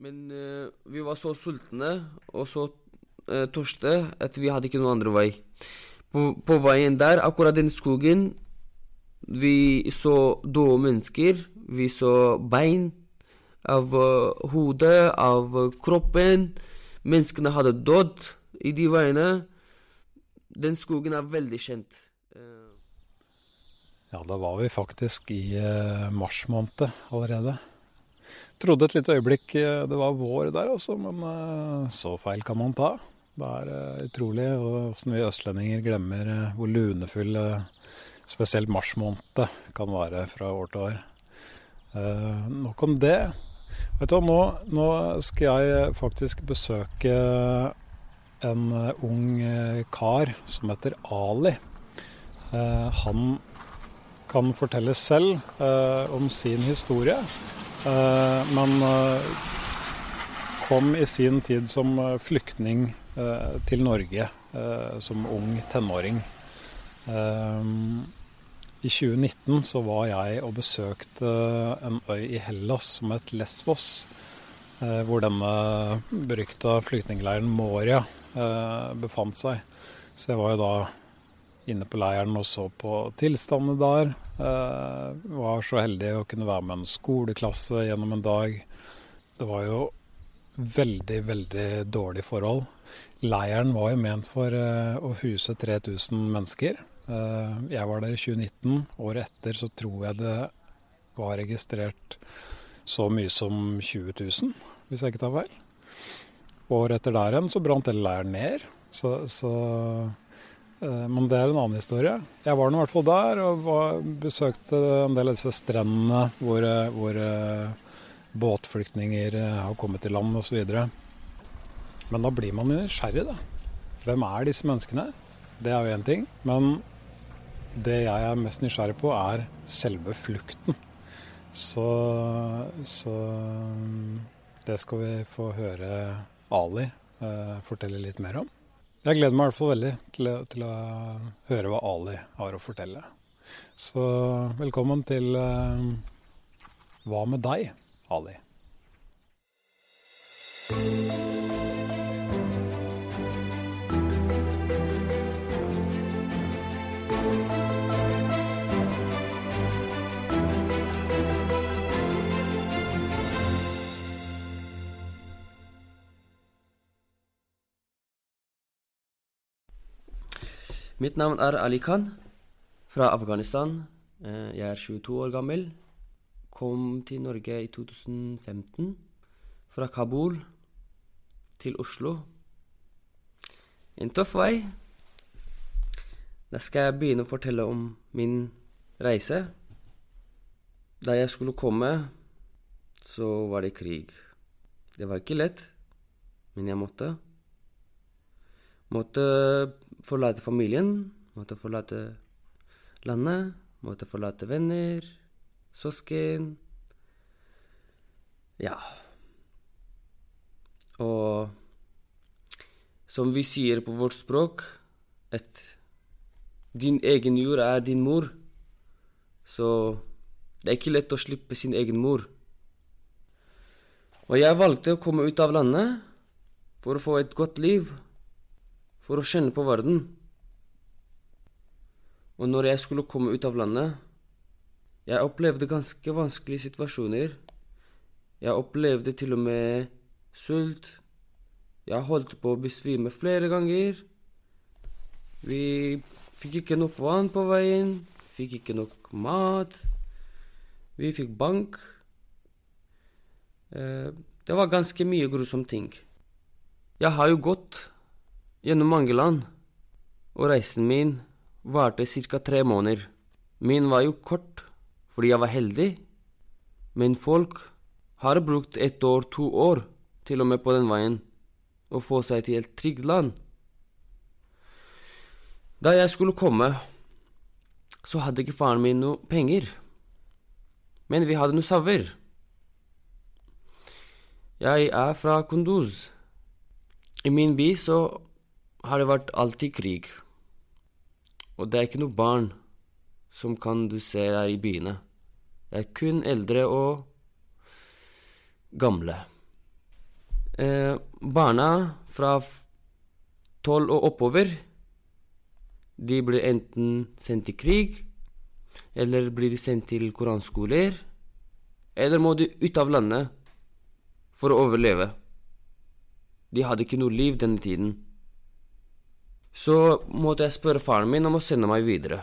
Men uh, vi var så sultne og så uh, tørste at vi hadde ikke noen andre vei. På, på veien der, akkurat den skogen, vi så døde mennesker. Vi så bein av uh, hodet, av kroppen. Menneskene hadde dødd i de veiene. Den skogen er veldig kjent. Ja, da var vi faktisk i mars måned allerede. Trodde et lite øyeblikk det var vår der, altså, men så feil kan man ta. Det er utrolig åssen vi østlendinger glemmer hvor lunefull spesielt mars måned kan være fra år til år. Eh, nok om det. Vet du hva, nå, nå, skal jeg faktisk besøke en ung eh, kar som heter Ali. Eh, han kan fortelle selv eh, om sin historie, eh, men eh, kom i sin tid som flyktning til Norge som ung tenåring. I 2019 så var jeg og besøkte en øy i Hellas som het Lesvos. Eh, hvor denne berykta flyktningleiren Moria eh, befant seg. Så jeg var jo da inne på leiren og så på tilstandene der. Eh, var så heldig å kunne være med en skoleklasse gjennom en dag. Det var jo veldig, veldig dårlige forhold. Leiren var jo ment for å huse 3000 mennesker. Eh, jeg var der i 2019. Året etter så tror jeg det var registrert så mye som 20 000, hvis jeg ikke tar feil. Året etter der igjen så brant hele leiren ned. Så, så, eh, men det er en annen historie. Jeg var nå i hvert fall der og var, besøkte en del av disse strendene hvor, hvor eh, båtflyktninger har kommet til land osv. Men da blir man nysgjerrig, da. Hvem er disse menneskene? Det er jo én ting. Men det jeg er mest nysgjerrig på, er selve flukten. Så, så det skal vi få høre Ali eh, fortelle litt mer om. Jeg gleder meg i hvert fall veldig til, til, å høre hva Ali har å fortelle. Så velkommen til uh, Hva med deg, Ali? Mitt navn er Ali Khan fra Afghanistan. Eh, jeg er 22 år gammel. Kom til Norge i 2015 fra Kabul til Oslo. En tøff vei. Da skal jeg begynne å fortelle om min reise. Da jeg skulle komme, så var det krig. Det var ikke lett, men jeg måtte. Måtte forlate familien, måtte forlate landet, måtte forlate venner, søsken Ja. Og som vi sier på vårt språk, at din egen jord er din mor. Så det er ikke lett å slippe sin egen mor. Og jeg valgte å komme ut av landet for å få et godt liv for å kjenne på verden. Og når jeg skulle komme ut av landet Jeg opplevde ganske vanskelige situasjoner. Jeg opplevde til og med sult. Jeg holdt på å besvime flere ganger. Vi fikk ikke nok vann på veien, fikk ikke nok mat. Vi fikk bank. Eh, det var ganske mye grusomme ting. Jeg har jo gått gjennom mange land, og reisen min varte ca. tre måneder. Min var jo kort fordi jeg var heldig, men folk har brukt ett år, to år, til og med på den veien, å få seg til et trygt land. Da jeg skulle komme, så hadde ikke faren min noe penger, men vi hadde noe sauer. Jeg er fra Kunduz. I min by så har det vært alltid krig. Og det er ikke noe barn som kan du se der i byene. Det er kun eldre og gamle. eh, barna fra tolv og oppover, de blir enten sendt til krig, eller blir de sendt til koranskoler, eller må de ut av landet for å overleve. De hadde ikke noe liv denne tiden. Så måtte jeg spørre faren min om å sende meg videre.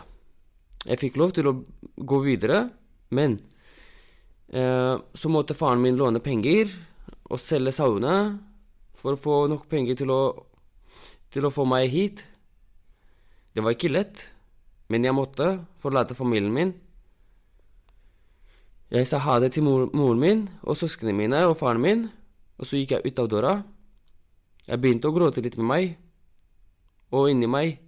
Jeg fikk lov til å gå videre, men eh, så måtte faren min låne penger og selge sauene for å få nok penger til å, til å få meg hit. Det var ikke lett, men jeg måtte forlate familien min. Jeg sa ha det til mor, moren min og søsknene mine og faren min, og så gikk jeg ut av døra. Jeg begynte å gråte litt med meg, og inni meg.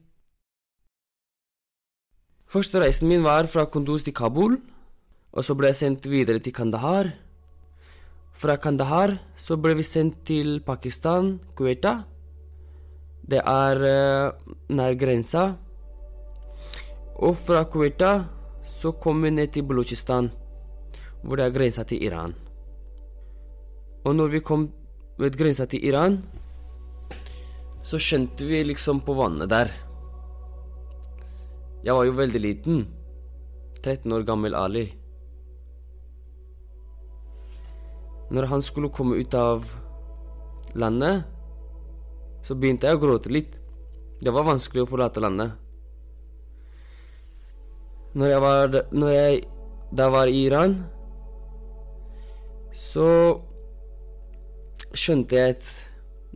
Første reisen min var fra Kunduz til Kabul, og så ble jeg sendt videre til Kandahar. Fra Kandahar så ble vi sendt til Pakistan, Kuwaita. Det er uh, nær grensa. Og fra Kuwaita så kom vi ned til Balochistan, hvor det er grensa til Iran. Og når vi kom ved grensa til Iran, så skjønte vi liksom på vannet der. Jeg var jo veldig liten. 13 år gammel Ali. Når han skulle komme ut av landet, så begynte jeg å gråte litt. Det var vanskelig å forlate landet. Når jeg var, når jeg da var i Iran, så skjønte jeg at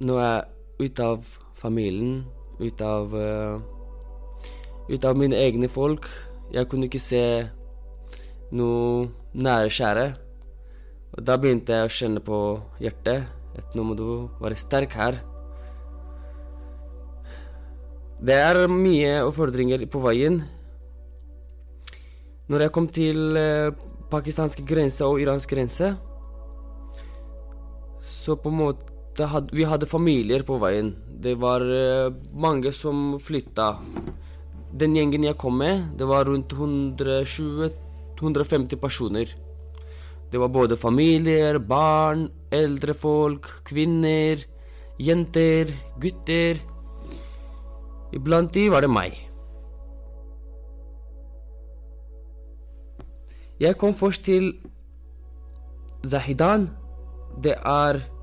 nå er ute av familien, ut av uh, Ut av mine egne folk. Jeg kunne ikke se noe nære kjære. Og da begynte jeg å kjenne på hjertet at nå må du være sterk her. Det er mye utfordringer på veien. Når jeg kom til uh, pakistanske grense og iransk grense, så på en måte had, Vi hadde familier på veien. Det var uh, mange som flytta. Den gjengen jeg kom med, det var rundt 120-150 personer. Det var både familier, barn, eldre folk, kvinner, jenter, gutter. Iblant de var det meg. Jeg kom først til Zahidan. Det er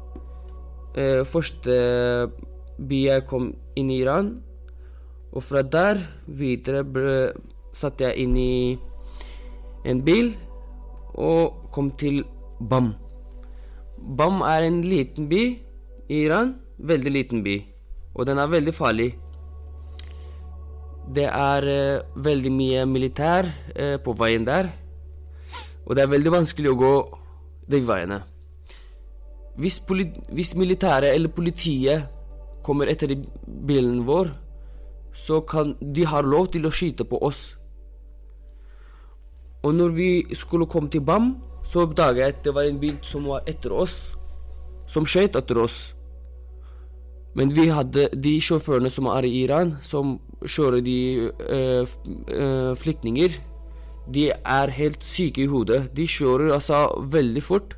eh, første by jeg kom inn i Iran. Og fra der videre ble, satte jeg inn i en bil og kom til Bam. Bam er en liten by i Iran. Veldig liten by. Og den er veldig farlig. Det er eh, veldig mye militær eh, på veien der. Og det er veldig vanskelig å gå de veiene. Hvis, hvis militæret eller politiet kommer etter bilen vår, så kan de ha lov til å skyte på oss. Og når vi skulle komme til Bam, så oppdaget jeg at det var en bil som var etter oss, som skjøt etter oss. Men vi hadde de sjåførene som er i Iran, som kjører de øh, øh, flyktninger, de er helt syke i hodet. De kjører altså veldig fort.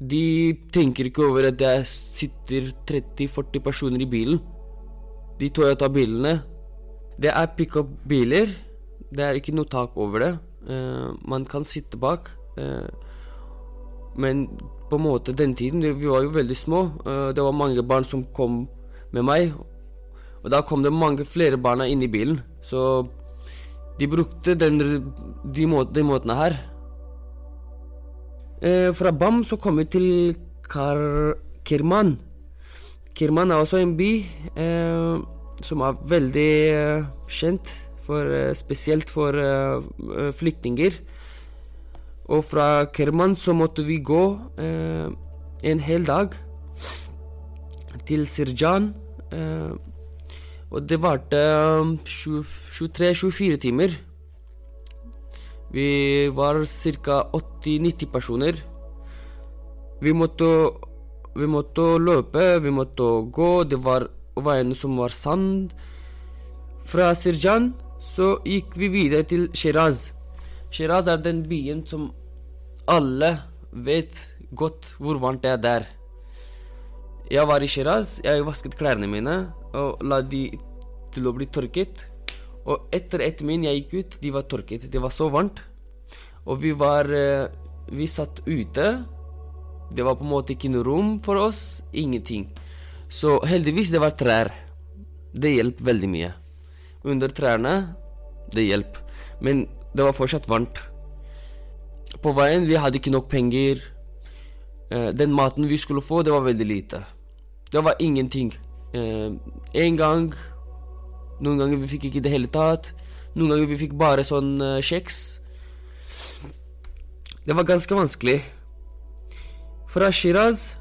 De tenker ikke over at det sitter 30-40 personer i bilen. De Toyota-bilene. Det er pickup-biler. Det er ikke noe tak over det. Uh, man kan sitte bak. Uh, men på en måte den tiden Vi var jo veldig små. Uh, det var mange barn som kom med meg. Og da kom det mange flere barna inn i bilen. Så de brukte den, de, må, de måtene her. Eh, fra Bam så kom vi til Kar Kirman. Kirman er også en by eh, som er veldig eh, kjent, for, eh, spesielt for eh, flyktninger. Og fra Kirman så måtte vi gå eh, en hel dag til Sirjan. og det varte 23-24 timer. Vi var ca. 80-90 personer. Vi måtte, vi måtte løpe, vi måtte gå. Det var veiene som var sand. Fra Sirjan så gikk vi videre til Shiraz. Shiraz er den byen som alle vet godt hvor varmt det er der. Jeg var i Shiraz, jeg vasket klærne mine og la de til å bli tørket. Og etter ett min jeg gikk ut, de var tørket. Det var så varmt. Og vi var eh, Vi satt ute. Det var på en måte ikke noe rom for oss. Ingenting. Så heldigvis, det var trær. Det hjelper veldig mye. Under trærne, det hjelper. Men det var fortsatt varmt. På veien, vi hadde ikke nok penger. Eh, den maten vi skulle få, det var veldig lite. Det var ingenting. Eh, en gang Noen ganger vi fikk ikke i det hele tatt. Noen ganger vi fikk bare sånn uh, kjeks. Det var ganske vanskelig. Fra Shiraz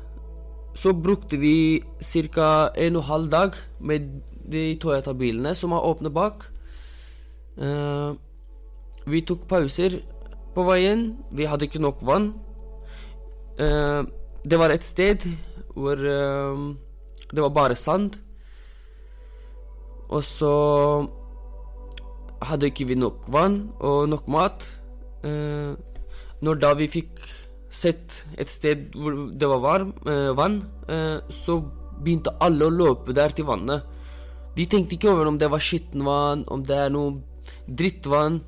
så brukte vi ca. en og halv dag med de Toyota-bilene som er åpne bak. Uh, vi tok pauser på veien. Vi hadde ikke nok vann. Uh, det var et sted hvor uh, det var bare sand. Og så hadde ikke vi nok vann og nok mat. Eh, når da vi fikk sett et sted hvor det var varm, eh, vann, eh, så begynte alle å løpe der til vannet. De tenkte ikke over om det var skittenvann, om det er noe drittvann.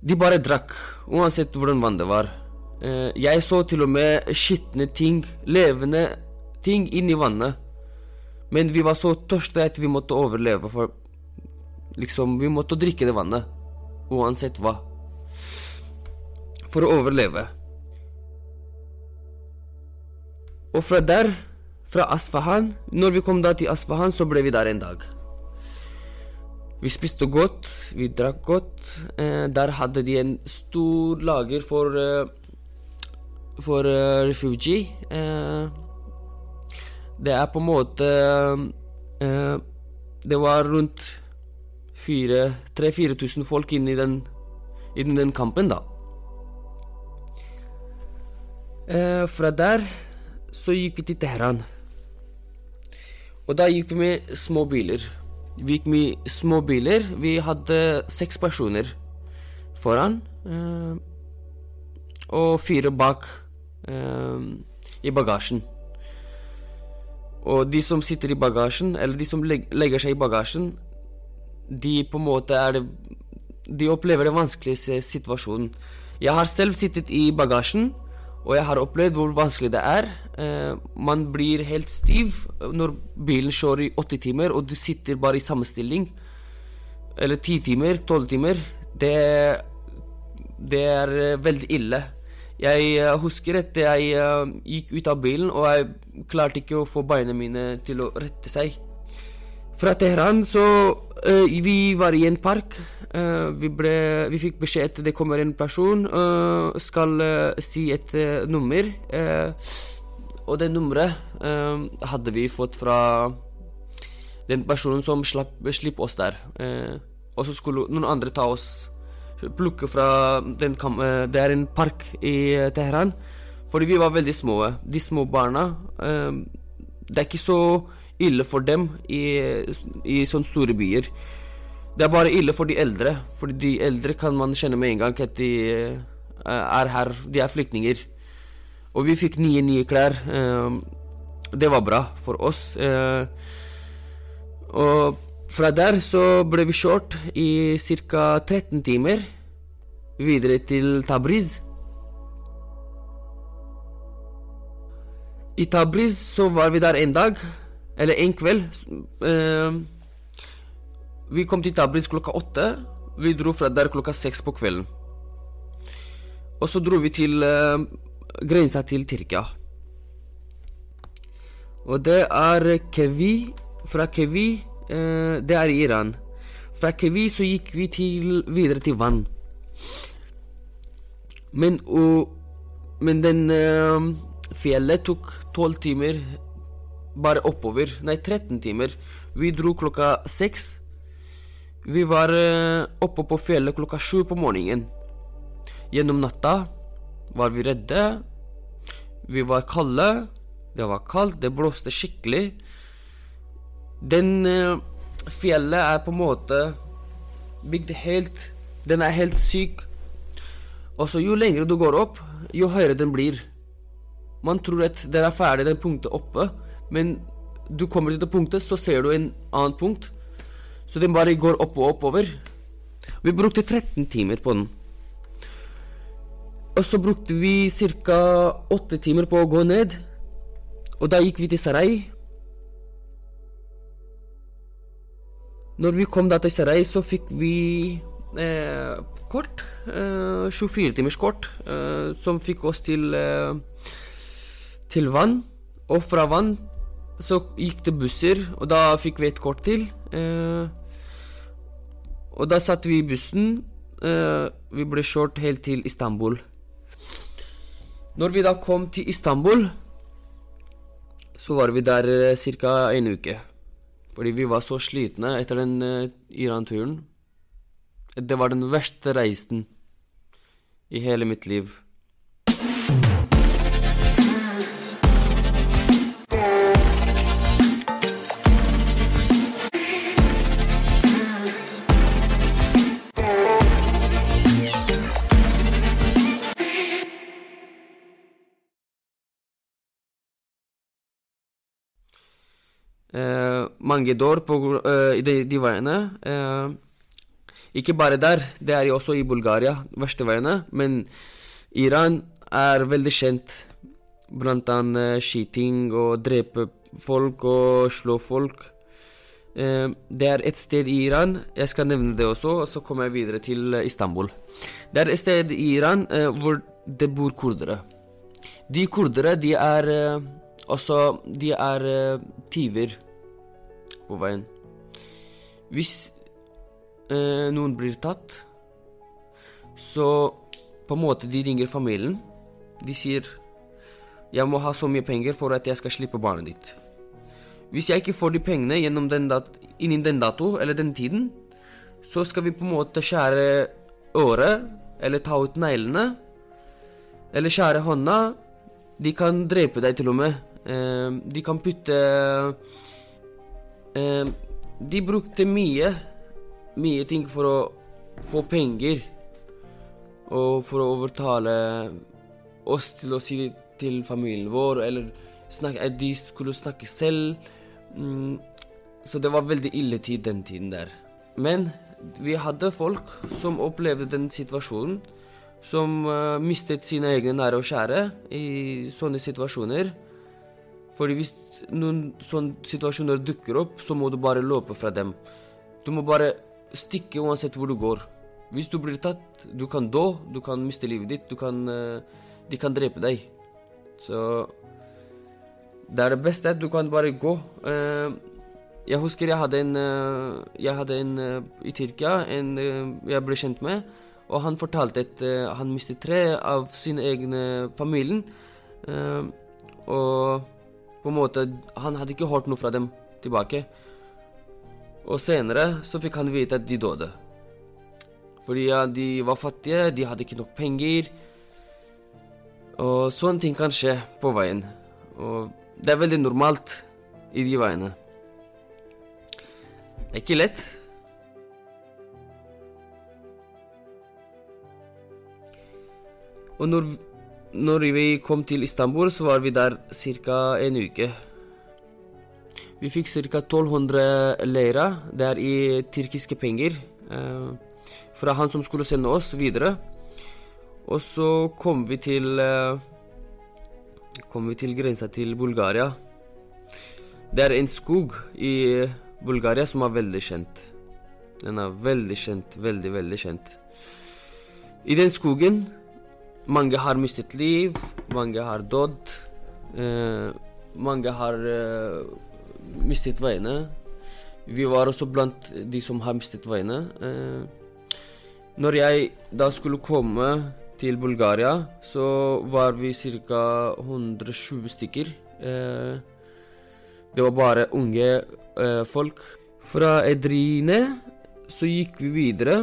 De bare drakk, uansett hvordan vann det var. Eh, jeg så til og med skitne ting, levende ting, inni vannet. Men vi var så tørste at vi måtte overleve, for liksom Vi måtte drikke det vannet. Uansett hva. For å overleve. Og fra der, fra Asfahan Når vi kom da til Asfahan, så ble vi der en dag. Vi spiste godt, vi drakk godt. Eh, der hadde de en stor lager for eh, For eh, refugee. Eh, det er på en måte eh, Det var rundt 3000-4000 folk inne i den, inn den kampen, da. Eh, fra der så gikk vi til Teheran. Og da gikk vi med små biler. Vi gikk med små biler. Vi hadde seks personer foran. Eh, og fire bak eh, i bagasjen. Og de som sitter i bagasjen, eller de som legger seg i bagasjen, de på en måte er De opplever den vanskeligste situasjonen. Jeg har selv sittet i bagasjen, og jeg har opplevd hvor vanskelig det er. Eh, man blir helt stiv når bilen kjører i åtte timer, og du sitter bare i samme stilling. Eller ti timer, tolv timer. Det, det er veldig ille. Jeg husker at jeg uh, gikk ut av bilen, og jeg klarte ikke å få beina mine til å rette seg. Fra Teheran så uh, Vi var i en park. Uh, vi, vi fikk beskjed at det kommer en person uh, skal si et nummer. og det nummeret hadde vi fått fra den personen som slapp, slapp oss der. og så skulle noen andre ta oss plukke fra kam Det er en park i Teheran. Fordi vi var veldig små. De små barna um, Det er ikke så ille for dem i, i sånne store byer. Det er bare ille for de eldre. Fordi de eldre kan man kjenne med en gang at de er her. De er flyktninger. Og vi fikk nye, nye klær. Det var bra for oss. Og fra der så ble vi kjørt i ca. 13 timer videre til Tabriz. I Tabriz så var vi der en dag, eller en kveld. Uh, vi kom til Tabriz klokka åtte. Vi dro fra der klokka seks på kvelden. Og så dro vi til eh, grensa til Tyrkia. Og det er Kevi. Fra Kevi uh, Det er i Iran. Fra Kevi så gikk vi til, videre til vann. Men, og, men den Fjellet tok tolv timer bare oppover. Nei, 13 timer. Vi dro klokka seks. Vi var uh, oppe på fjellet klokka sju på morgenen. Gjennom natta var vi redde. Vi var kalde. Det var kaldt, det blåste skikkelig. Den uh, fjellet er på en måte bygd helt Den er helt syk. Og så jo lengre du går opp, jo høyere den blir. Man tror at den er ferdig den punktet oppe, men du kommer til det punktet, så ser du en annen punkt. Så den bare går opp og oppover. Vi brukte 13 timer på den. Og så brukte vi ca. 8 timer på å gå ned. Og da gikk vi til Sarai. Når vi kom da til Sarai, så fikk vi eh, kort. Eh, 24 timers kort, eh, som fikk oss til eh, til vann. Og fra vann så gikk det busser, og da fikk vi et kort til. Eh, og da satt vi i bussen. Eh, vi ble kjørt helt til Istanbul. Når vi da kom til Istanbul, så var vi der eh, ca. en uke. Fordi vi var så slitne etter den uh, Iran-turen. Det var den verste reisen i hele mitt liv. Mange dår på eh, i de, de veiene. Eh, ikke bare der, det er også i Bulgaria, verste veiene. Men Iran er veldig kjent blant annet skyting og drepe folk og slå folk. Eh, det er et sted i Iran, jeg skal nevne det også, og så kommer jeg videre til eh, Istanbul. Det er et sted i Iran eh, hvor det bor kurdere. De kurdere, de er eh, også De er uh, tyver på veien. Hvis uh, noen blir tatt, så på en måte de ringer familien. De sier 'Jeg må ha så mye penger for at jeg skal slippe barnet ditt'. Hvis jeg ikke får de pengene den innen den dato eller den tiden, så skal vi på en måte skjære øret, eller ta ut neglene, eller skjære hånda. De kan drepe deg til og med. Eh, de kan putte eh, De brukte mye, mye ting for å få penger. Og for å overtale oss til å si til familien vår, eller snakke, at de skulle snakke selv. Mm, så det var veldig ille tid den tiden der. Men vi hadde folk som opplevde den situasjonen, som eh, mistet sine egne nære og kjære i sånne situasjoner. Fordi hvis noen sånne situasjoner dukker opp, så må du bare løpe fra dem. Du må bare stikke uansett hvor du går. Hvis du blir tatt, du kan dø, du kan miste livet ditt, kan eh, De kan drepe deg. Så det er det beste at du kan bare gå. Eh, jeg husker jeg hadde en eh, Jeg hadde en i Tyrkia, en jeg ble kjent med, og han fortalte at han mistet tre av sine egne familien. Eh, og på en måte Han hadde ikke hørt noe fra dem tilbake. Og senere så fikk han vite at de døde. Fordi ja, de var fattige, de hadde ikke nok penger. Og sånne ting kan skje på veien. Og det er veldig normalt i de veiene. Det er ikke lett. Og når, når vi kom til Istanbul, så var vi der ca. en uke. Vi fikk ca. 1200 leira. Det er i tyrkiske penger. Eh, fra han som skulle sende oss videre. Og så kom vi til eh, Kom vi til grensa til Bulgaria. Det er en skog i Bulgaria som er veldig kjent. Den er veldig kjent, veldig, veldig kjent. I den skogen mange har mistet liv, mange har dødd. Eh, mange har eh, mistet veiene. Vi var også blant de som har mistet veiene. Eh, når jeg da skulle komme til Bulgaria, så var vi ca. 120 stykker. Eh, det var bare unge eh, folk. Fra Edrine så gikk vi videre.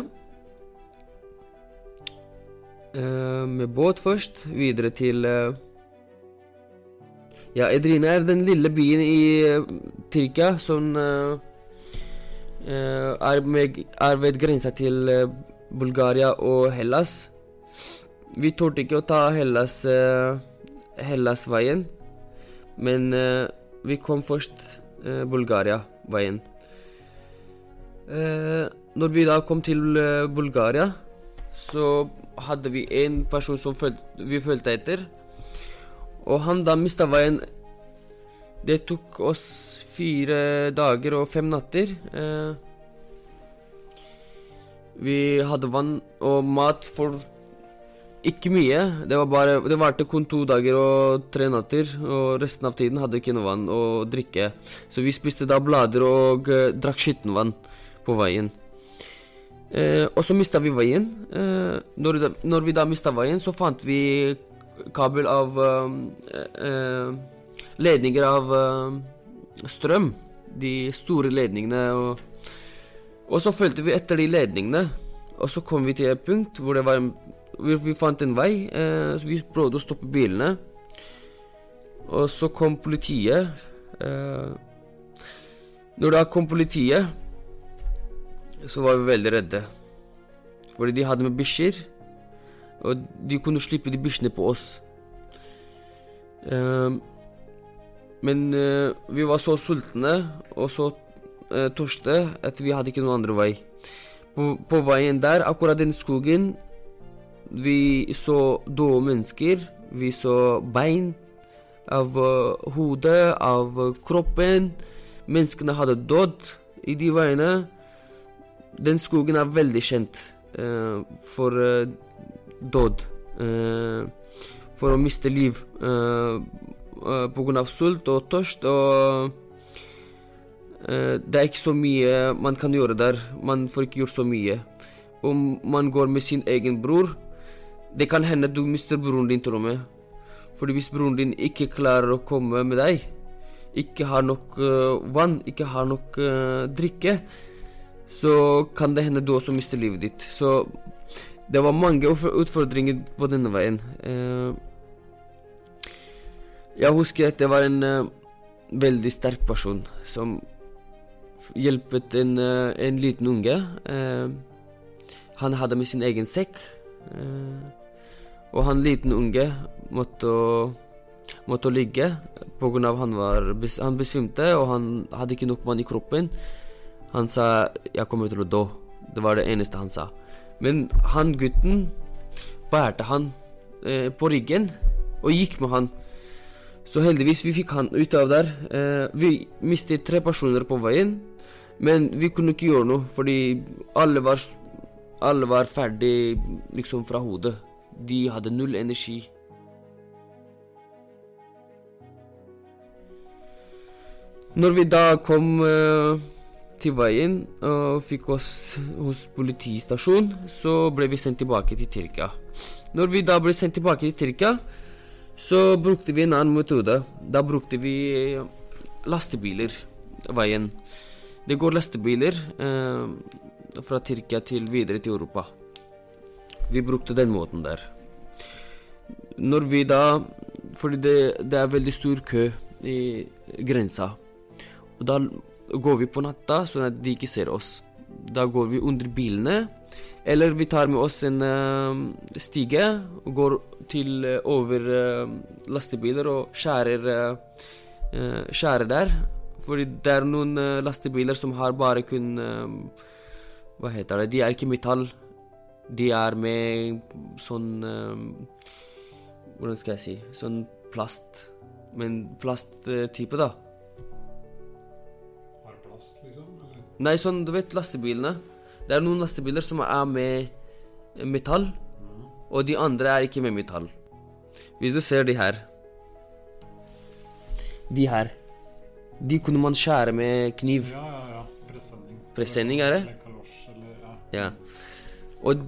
Eh, med båt først, videre til eh, Ja, Edrine er den lille byen i eh, Tyrkia som er, med, er ved grensa til Bulgaria og Hellas. Vi torde ikke å ta Hellas Hellas-veien, Men vi kom først Bulgaria-veien. Når vi da kom til Bulgaria, så hadde vi en person som følte, vi fulgte etter. Og han da mista veien. Det tok oss fire dager og fem natter. Eh, vi hadde vann og mat for ikke mye. Det var bare Det varte kun to dager og tre natter, og resten av tiden hadde ikke noe vann å drikke. Så vi spiste da blader og eh, drakk skittenvann på veien. Eh, og så mista vi veien. Eh, når, da, når vi da mista veien, så fant vi kabel av eh, eh, Ledninger av eh, strøm. De store ledningene. Og, og så fulgte vi etter de ledningene. Og så kom vi til et punkt hvor det var en vi, vi fant en vei. Eh, så vi prøvde å stoppe bilene. Og så kom politiet. Når da kom politiet, så var vi veldig redde. Fordi de hadde med bikkjer. Og de kunne slippe de bikkjene på oss. Uh, men uh, vi var så sultne og så uh, tørste at vi hadde ikke noen andre vei. På, på veien der, akkurat den skogen, vi så døde mennesker. Vi så bein av uh, hodet, av kroppen. Menneskene hadde dødd i de veiene. Den skogen er veldig kjent uh, for død. for å miste liv uh, uh, pga. sult og tørst. og det er ikke så mye man kan gjøre der. Man får ikke gjort så mye. Om man går med sin egen bror, det kan hende du mister broren din, til og med. Fordi hvis broren din ikke klarer å komme med deg, ikke har nok uh, vann, ikke har nok uh, drikke, så kan det hende du også mister livet ditt. Så det var mange utfordringer på denne veien. Uh, jeg husker at det var en veldig sterk person som hjelpet en, en liten unge. han hadde med sin egen sekk. Og han liten unge måtte, måtte ligge pga. han var Han besvimte, og han hadde ikke nok vann i kroppen. Han sa 'jeg kommer til å dø'. Det var det eneste han sa. Men han gutten bærte han eh, på ryggen og gikk med han. Så heldigvis vi fikk han ut av der. Eh, vi mistet tre personer på veien, men vi kunne ikke gjøre noe fordi alle var, alle var ferdig liksom fra hodet. De hadde null energi. Når vi da kom uh, til veien og fikk oss hos politistasjonen, så ble vi sendt tilbake til Tyrkia. Når vi da ble sendt tilbake til Tyrkia, så brukte vi en annen metode. Da brukte vi lastebiler veien. Det går lastebiler eh, fra Tyrkia til videre til Europa. Vi brukte den måten der. Når vi da Fordi det, det er veldig stor kø i grensa. Og da går vi på natta, sånn at de ikke ser oss. Da går vi under bilene. Eller vi tar med oss en uh, stige og går til uh, over uh, lastebiler og skjærer, skjærer der. Fordi det er noen lastebiler som har bare kun Hva heter det? De er ikke metall. De er med sånn Hvordan skal jeg si Sånn plast. Men plasttype, da. Nei, sånn, du vet lastebilene. Det er noen lastebiler som er med metall, mm. og de andre er ikke med metall. Hvis du ser de her De her. De kunne man skjære med kniv. Ja, ja, ja. Presenning. Presenning er det? Eller kalosj, eller ja. Ja. Og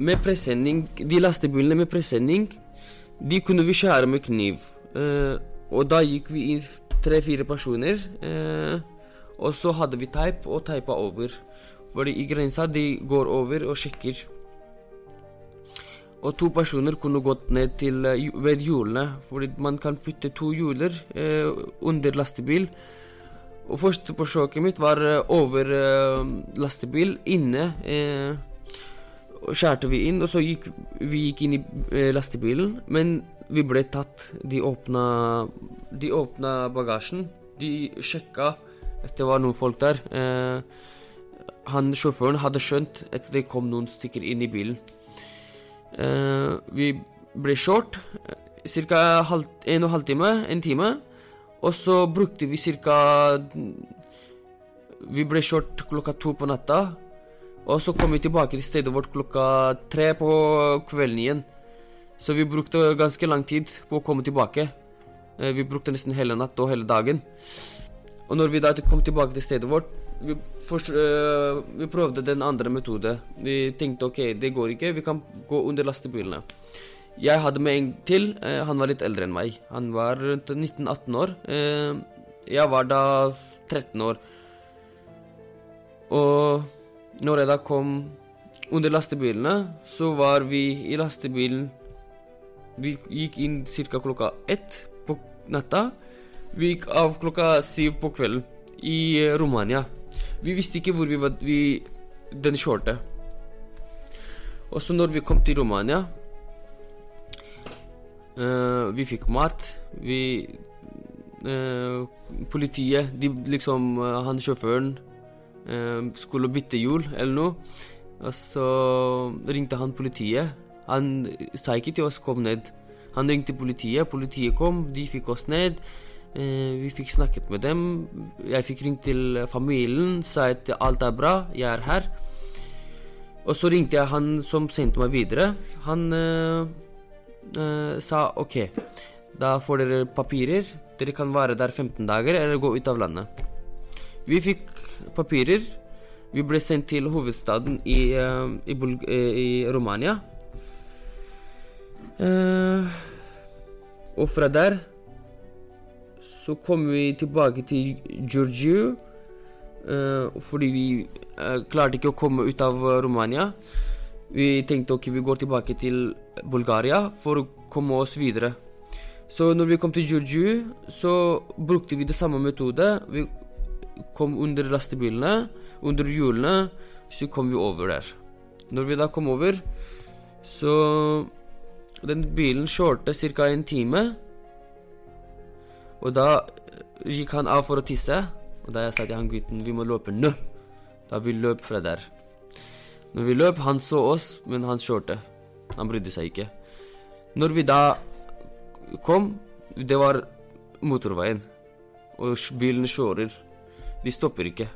med presenning De lastebilene med presenning, de kunne vi skjære med kniv. Uh, og da gikk vi inn tre-fire personer. Eh, og så hadde vi teip og teipa over. Fordi i grensa de går over og sjekker. Og to personer kunne gått ned til eh, ved hjulene, fordi man kan putte to hjuler eh, under lastebil. Og første forsøket mitt var eh, over eh, lastebil inne. Eh, skjærte vi inn, og så gikk vi gikk inn i eh, lastebilen. Men vi ble tatt. De åpna De åpna bagasjen. De sjekka det var noen folk der. Eh, han sjåføren hadde skjønt at det kom noen stykker inn i bilen. Eh, vi ble kjørt ca. en og en halv time, en time. Og så brukte vi ca. Vi ble kjørt klokka to på natta. Og så kom vi tilbake til stedet vårt klokka tre på kvelden igjen. Så vi brukte ganske lang tid på å komme tilbake. Eh, vi brukte nesten hele natta og hele dagen. Og når vi da kom tilbake til stedet vårt, vi, forst, øh, vi prøvde den andre metode. Vi tenkte ok, det går ikke, vi kan gå under lastebilene. Jeg hadde med en til. Øh, han var litt eldre enn meg. Han var rundt 19-18 år. Øh, jeg var da 13 år. Og når jeg da kom under lastebilene, så var vi i lastebilen Vi gikk inn ca. klokka ett på natta. Vi gikk av klokka syv på kvelden i Romania. Vi visste ikke hvor vi var vi, den kjørte. Og så når vi kom til Romania uh, Vi fikk mat. Vi uh, Politiet de liksom uh, Han sjåføren skulle bytte hjul eller noe. Og så ringte han politiet. Han sa ikke til oss 'kom ned'. Han ringte politiet. Politiet kom, de fikk oss ned. Eh, vi fikk snakket med dem. Jeg fikk ringt til familien, sa at alt er bra, jeg er her. Og så ringte jeg han som sendte meg videre. Han øh, øh, sa OK, da får dere papirer. Dere kan være der 15 dager eller gå ut av landet. Vi fikk papirer. Vi ble sendt til hovedstaden i, i, i Romania. og fra der så kom vi tilbake til Georgiou. Uh, fordi vi uh, klarte ikke å komme ut av Romania. Vi tenkte ok, vi går tilbake til Bulgaria for å komme oss videre. Så når vi kom til Georgiou, så brukte vi det samme metode. Vi kom under lastebilene, under hjulene, så kom vi over der. Når vi da kom over, så Den bilen kjørte ca. en time. Og da gikk han av for å tisse. Og da jeg sa til han gutten vi må løpe nå, da vi løp fra der. Når vi løp, han så oss, men han kjørte. Han brydde seg ikke. Når vi da kom, det var motorveien. Og bilen kjører. De stopper ikke.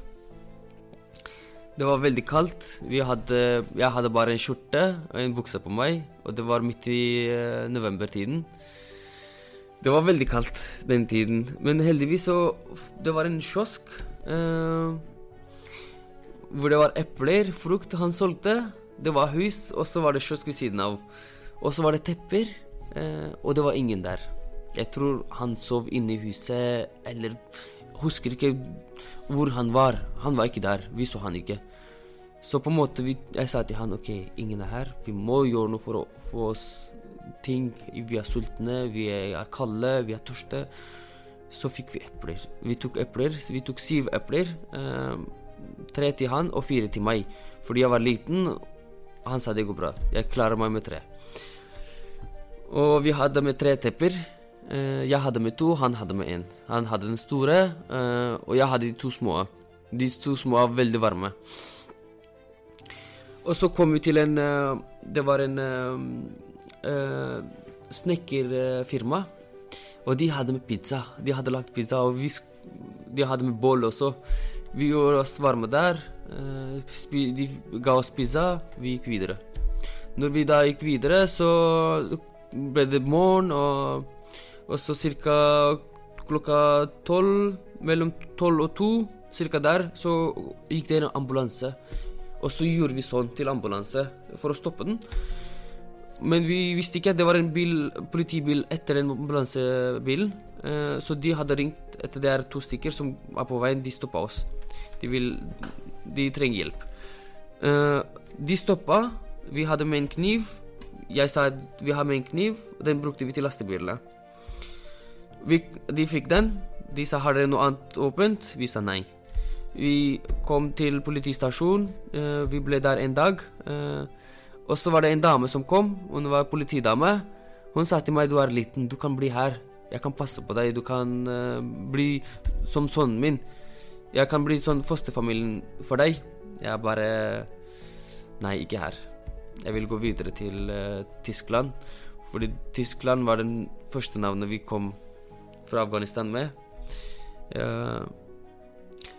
Det var veldig kaldt. Hadde, jeg hadde bare en skjorte og en bukse på meg, og det var midt i uh, novembertiden. Det var veldig kaldt den tiden, men heldigvis så Det var en kiosk eh, hvor det var epler, frukt han solgte. Det var hus, og så var det kiosk ved siden av. Og så var det tepper, eh, og det var ingen der. Jeg tror han sov inne i huset, eller husker ikke hvor han var. Han var ikke der. Vi så han ikke. Så på en måte vi, jeg sa til han ok, ingen er her. Vi må gjøre noe for å få oss ting. Vi er sultne, vi er kalde, vi er tørste. Så fikk vi epler. Vi tok epler. Vi tok syv epler. Eh, tre til han og fire til meg. Fordi jeg var liten. Han sa det går bra. Jeg klarer meg med tre. Og vi hadde med tre tepper. Eh, jeg hadde med to, han hadde med én. Han hadde den store, eh, og jeg hadde de to små. De to små var veldig varme. Og så kom vi til en eh, Det var en eh, uh, snekkerfirma, og de hadde med pizza. De hadde lagt pizza, og vi, de hadde med boll også. Vi gjorde oss varme der. Uh, de ga oss pizza, vi gikk videre. Når vi da gikk videre, så ble det morgen, og, og så ca. klokka tolv, mellom tolv og to, ca. der, så gikk det en ambulanse. Og så gjorde vi sånn til ambulanse for å stoppe den. Men vi visste ikke at det var en bil, politibil etter den ambulansebilen. Uh, så de hadde ringt etter det er to stykker som er på veien. De stoppa oss. De, vil, de trenger hjelp. Uh, de stoppa. Vi hadde med en kniv. Jeg sa at vi har med en kniv. Den brukte vi til lastebilene. de fikk den. De sa har dere noe annet åpent. Vi sa nei. Vi kom til politistasjonen. Uh, vi ble der en dag. Og så var det en dame som kom. Hun var politidame. Hun sa til meg du er liten, du kan bli her. Jeg kan passe på deg. Du kan uh, bli som sønnen min. Jeg kan bli sånn fosterfamilien for deg. Jeg bare Nei, ikke her. Jeg vil gå videre til uh, Tyskland. Fordi Tyskland var den første navnet vi kom fra Afghanistan med. Uh,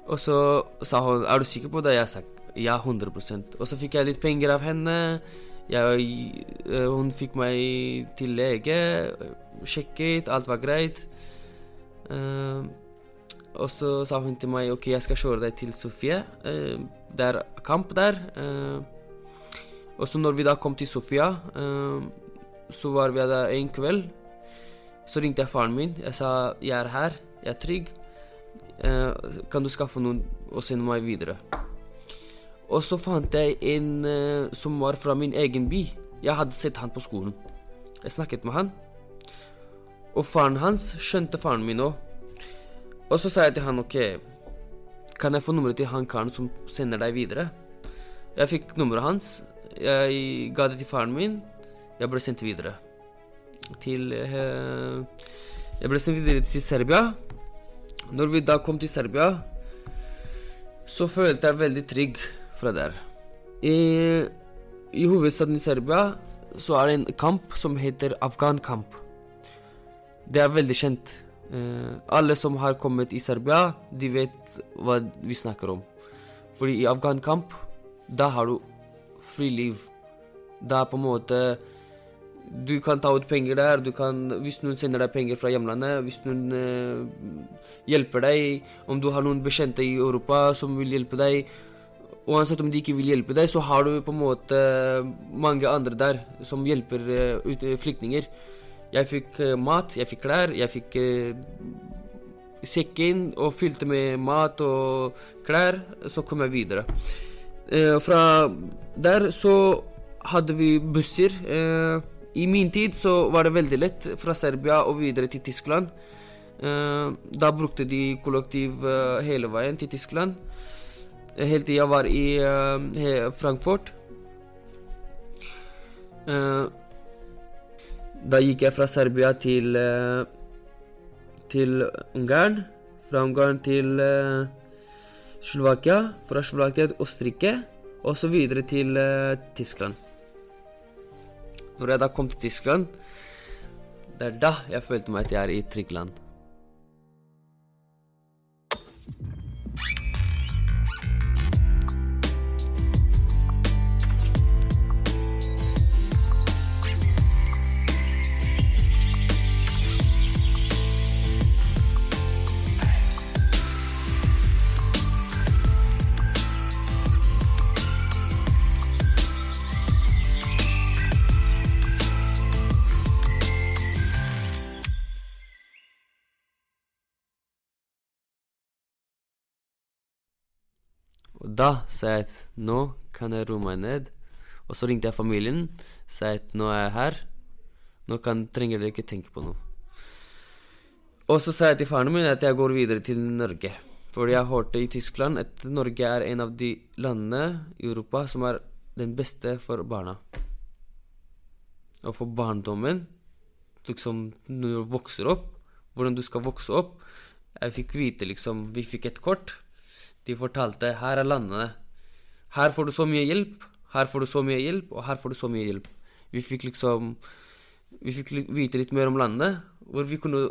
og så sa hun Er du sikker på det? Jeg sa ja, 100% Og så fikk jeg litt penger av henne. Jeg, eh, hun fikk meg til lege, sjekket, alt var greit. Uh, og så sa hun til meg ok, jeg skal kjøre deg til Sofie. Uh, det er kamp der. Uh, og så når vi da kom til Sofia, så var vi der en kveld. Så ringte jeg faren min. Jeg sa jeg er her, jeg er trygg. Kan du skaffe noen og sende meg videre? Og så fant jeg en uh, som var fra min egen by. Jeg hadde sett han på skolen. Jeg snakket med han. Og faren hans skjønte faren min òg. Og så sa jeg til han ok, kan jeg få nummeret til han karen som sender deg videre? Jeg fikk nummeret hans. Jeg ga det til faren min. Jeg ble sendt videre til uh, Jeg ble sendt videre til Serbia. Når vi da kom til Serbia, så følte jeg veldig trygg fra der. I, i hovedstaden i Serbia så er det en kamp som heter Afghan-kamp. Det er veldig kjent. Eh, alle som har kommet i Serbia, de vet hva vi snakker om. Fordi i Afghan-kamp, da har du fri liv. Da på en måte Du kan ta ut penger der. Kan, hvis noen sender deg penger fra hjemlandet, hvis noen eh, hjelper deg, om du har noen bekjente i Europa som vil hjelpe deg Uansett om de ikke vil hjelpe deg, så har du på en måte mange andre der som hjelper eh, flyktninger. Jeg fikk eh, mat, jeg fikk klær, jeg fikk eh, sekken og fylte med mat og klær. Så kom jeg videre. Eh, fra der så hadde vi busser. Eh, I min tid så var det veldig lett fra Serbia og videre til Tyskland. Eh, da brukte de kollektiv eh, hele veien til Tyskland. Eh, Helt til jeg var i uh, Frankfurt. Uh, da gikk jeg fra Serbia til uh, til Ungarn. Fra Ungarn til Slovakia. Fra Slovakia til Østerrike. Og så videre til Tyskland. Når jeg da kom til Tyskland, det er da jeg følte meg at jeg er i trygt land. Da sa jeg at nå kan jeg roe meg ned. Og så ringte jeg familien, sa at nå er jeg her. Nå kan, trenger dere ikke tenke på noe. Og så sa jeg til faren min at jeg går videre til Norge. Fordi jeg hørte i Tyskland at Norge er en av de landene i Europa som er den beste for barna. Og for barndommen, liksom når du vokser opp, hvordan du skal vokse opp. Jeg fikk vite liksom Vi fikk et kort. De fortalte her er landene. Her får du så mye hjelp, her får du så mye hjelp, og her får du så mye hjelp. Vi fikk liksom Vi fikk vite litt mer om landet, hvor vi kunne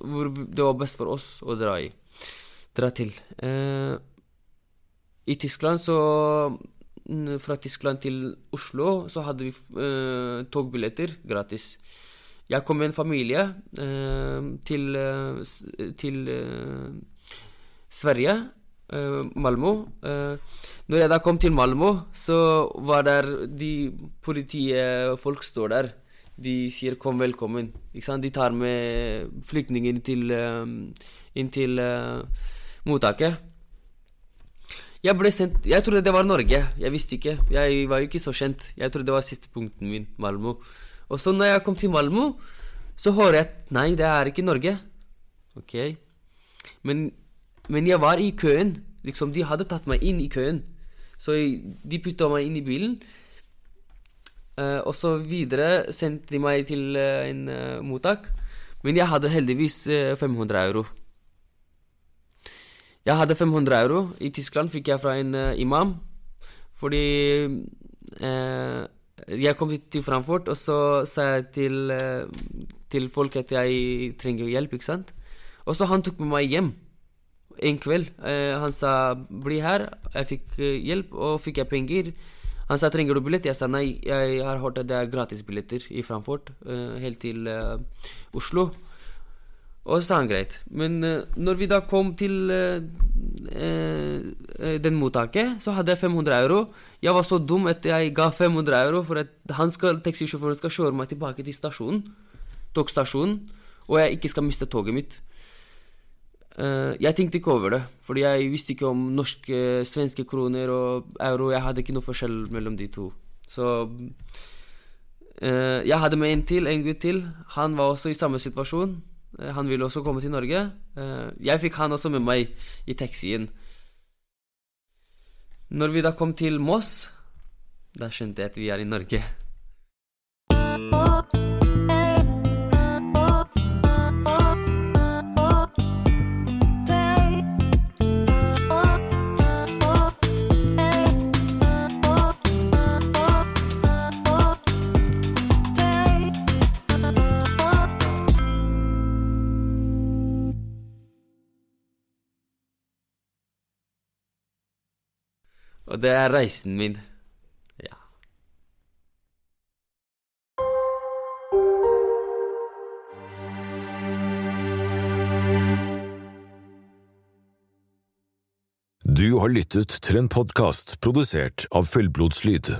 Hvor det var best for oss å dra i. Dra til. Eh, I Tyskland så Fra Tyskland til Oslo så hadde vi eh, togbilletter gratis. Jeg kom med en familie eh, til, eh, til eh, Sverige, Malmö. Eh, når jeg da kom til Malmö, så var der de politifolk står der. De sier 'kom, velkommen'. Ikke sant? De tar med flyktninger til, eh, inn til uh, mottaket. Jeg ble sendt Jeg trodde det var Norge. Jeg visste ikke. Jeg var jo ikke så kjent. Jeg trodde det var siste punkten min, Malmö. Og så når jeg kom til Malmö, så hører jeg at nei, det er ikke Norge. Ok. Men, men jeg var i køen. Liksom, de hadde tatt meg inn i køen. Så de putta meg inn i bilen. Uh, og så videre sendte de meg til uh, en uh, mottak. Men jeg hadde heldigvis eh, 500 euro. Jeg hadde 500 euro. I Tyskland fikk jeg fra en imam. Fordi jeg kom til Frankfurt, og så sa jeg til, til folk at jeg trenger hjelp, ikke sant? Og så han tok med meg hjem en kveld. Eh, han sa 'bli her'. Jeg fikk eh, hjelp, og fikk jeg penger. Han sa 'trenger du billett'? Jeg sa nei, jeg har hørt at det er gratisbilletter i Frankfurt, eh, helt til eh, Oslo. Og så sa han greit. Men eh, når vi da kom til eh, den mottaket, så hadde jeg 500 euro. Jeg var så dum at jeg ga 500 euro for at han skal, taxisjåføren skal kjøre meg tilbake til stasjonen, togstasjonen, og jeg ikke skal miste toget mitt. Eh, jeg tenkte ikke over det, fordi jeg visste ikke om norske, svenske kroner og euro. Jeg hadde ikke noe forskjell mellom de to. Så eh, Jeg hadde med en til, en gutt til. Han var også i samme situasjon. Eh, han ville også komme til Norge. Jeg fikk han også med meg i taxien. Når vi da kom til Moss, da skjønte jeg at vi er i Norge. Og det er reisen min. Ja. Du har lyttet til en podkast produsert av Fullblodslyd.